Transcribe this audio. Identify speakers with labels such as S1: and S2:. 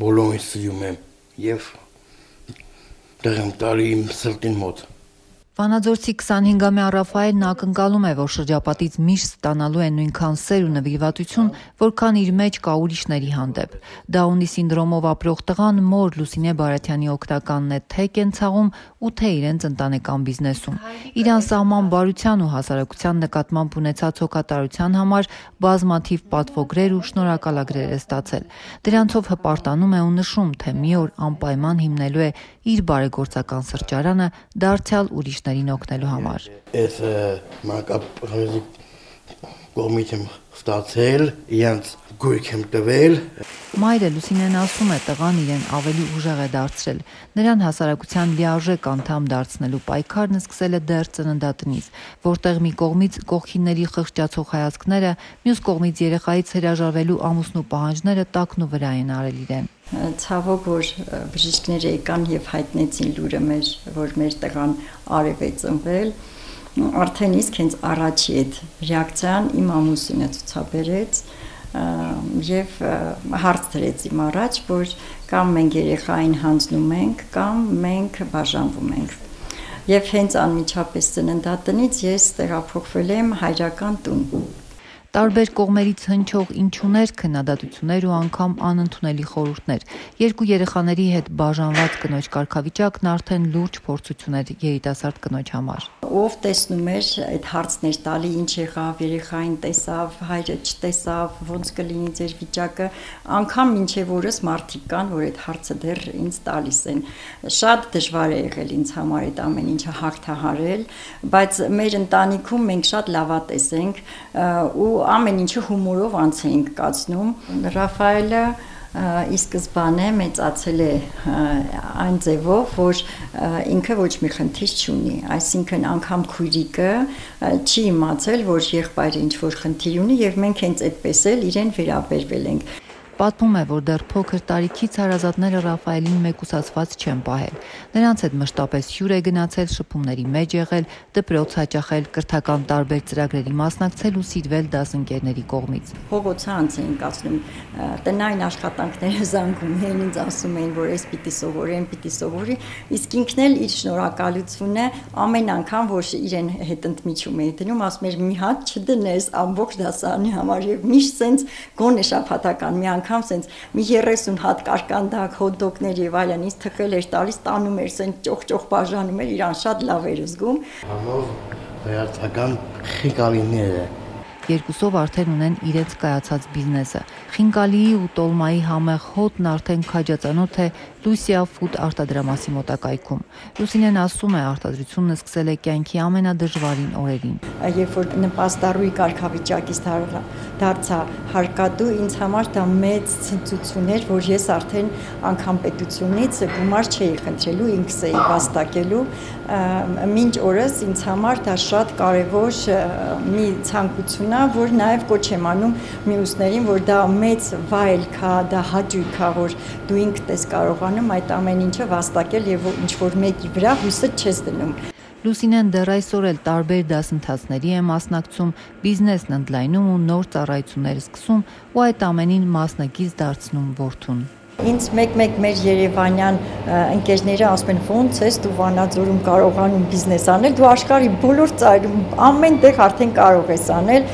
S1: բոլորին սիրում եմ եւ դեռ եմ տալի իմ սրտին մոտ
S2: Վանաձորցի 25-ամյա Ռաֆայելն ակնկալում է, որ շրջապատից միշտ ստանալու է նույնքան սեր ու նվիրվածություն, որքան իր մեջ կա ուրիշների հանդեպ։ Դաունի սինդրոմով ապրող տղան մոր Լուսինե Բարաթյանի օգտականն է թե կենցաղում ու թե իրենց ընտանեկան բիզնեսում։ Իրան սահման բարության ու հասարակության նկատմամբ ունեցած հոգատարության համար բազմաթիվ պատվոգրեր ու շնորհակալագրեր է ստացել։ Դրանցով հպարտանում է ու նշում, թե մի օր անպայման հիմնելու է իր բարեգործական սրճարանը դարձյալ ուրիշ ուրիշներին օգնելու համար։
S1: Այս մանկապրոզի կողմից եմ ստացել, իրանց գույք եմ տվել։
S2: Մայրը Լուսինեն ասում է, տղան իրեն ավելի ուժեղ է դարձրել։ Նրան հասարակության լիարժեք անդամ դարձնելու պայքարն սկսել է դեռ ծննդատնից, որտեղ մի կողմից կողքինների խղճացող հայացքները, մյուս կողմից երեխայից հրաժարվելու ամուսնու պահանջները տակն ու վրա են արել իրեն
S3: ցավոք որ բժիշկները եկան եւ հայտնեցին լուրը մեր որ մեր տղան արև է ծնվել արդեն իսկ հենց առաջի այդ ռեակցիան իմ ամուսինը ցուցաբերեց եւ հարց դրեց իմ առաջ որ կամ մենք երեխային հանձնում ենք կամ մենք բաժանվում ենք եւ հենց անմիջապես ծննդատնից ես տեղափոխվել եմ հայրական տուն
S2: տարբեր կողմերից հնչող ինչուներ, քննադատություններ ու անգամ անընդունելի խորհուրդներ։ Երկու երեխաների հետ բաժանված կնոջ կարգավիճակն արդեն լուրջ փորձություն էր երիտասարդ կնոջ համար։
S3: Ով տեսնում էր այդ հարցներ տալի, ինչ եղավ, երեխային տեսավ, հայրը չտեսավ, ոնց կլինի ձեր վիճակը, անգամ մինչև օրս մարդիկ կան, որ այդ հարցը դեռ ինձ տալիս են։ Շատ դժվար է եղել ինձ համար այդ ամեն ինչը հաղթահարել, բայց մեր ընտանիքում մենք շատ լավատես ենք ու ամեն ինչը հումորով անց էինք կացնում։ Ռաֆայելը ի սկզբանե մեծացել է այն ձևով, որ ինքը ոչ մի խնդիր չունի, այսինքն անգամ քույրիկը չի իմացել, որ եղբայրը ինչ որ խնդիր ունի եւ մենք հենց այդպես էլ իրեն վերաբերվել ենք։
S2: Պատմում է, որ դեռ փոքր տարիքից հարազատները Ռաֆայելին մեկուսացված չեն պահել։ Նրանց հետ մշտապես հյուր է գնացել, շփումների մեջ եղել, դպրոց հաճախել, կրթական տարբեր ծրագրերի մասնակցել ու սիրվել դասընկերների կողմից։
S3: Փողոցը անց էին կացնում, տնային աշխատանքները զանգում էին, ինձ ասում էին, որ այս պիտի սովորեմ, պիտի սովորի, իսկ ինքն էլ իր շնորհակալությունը ամեն անգամ, որ իրեն հետ ընդմիջում էի դնում, ասում էր՝ «Մի հատ չդնես ամբողջ դասարանի համար» եւ միշտ sense գոնե շփաթական մի անգամ անգամ սենց մի 30 հատ կարկանդակ, հոդդոգներ եւ այլն ինձ թխել էր տալիս, տանում էր սենց ճոխ-ճոխ բաժանում էր, իրան շատ լավ էր զգում։
S1: Համով հայացական խիկալիները
S2: երկուսով արդեն ունեն իրենց կայացած բիզնեսը։ Խինկալիի ու տոլմայի համեղ հոտն արդեն քաջածանոթ է Լուսիա Ֆուդ արտադրամասի մոտակայքում։ Լուսինեն ասում է արտադրությունն սկսել է կյանքի ամենադժվարին օրերին։
S3: Երբ որ նպաստառուի կարգավիճակից դարձա հարկատու, ինձ համար դա մեծ ցնծություն էր, որ ես արդեն անգամ պետությունից գումար չէի խնդրելու, ինքս էի վաստակելու։ Մինչ օրս ինձ համար դա շատ կարևոր մի ցանկություն է, որ նաև կոչ եմ անում մյուսներին, որ դա մեծ վայելք է, դա հաճույք է, որ դու ինքդ ես կարող կարողանում այդ ամեն ինչը վաստակել եւ ինչ որ մեկի վրա հույսը չես դնում։
S2: Լուսինեն դեռ այսօր էլ տարբեր դասընթացների է մասնակցում, բիզնեսն ընդլայնում ու նոր ծառայություններ սկսում ու այդ ամենին մասնակից դարձնում որդուն
S3: ինձ մեկ-մեկ մեր Երևանյան ընկերները ասում են ո՞նց ես դու Վանաձորում կարողանում բիզնես անել, դու աշխարհի բոլոր ծայրում ամեն տեղ արդեն կարող ես անել։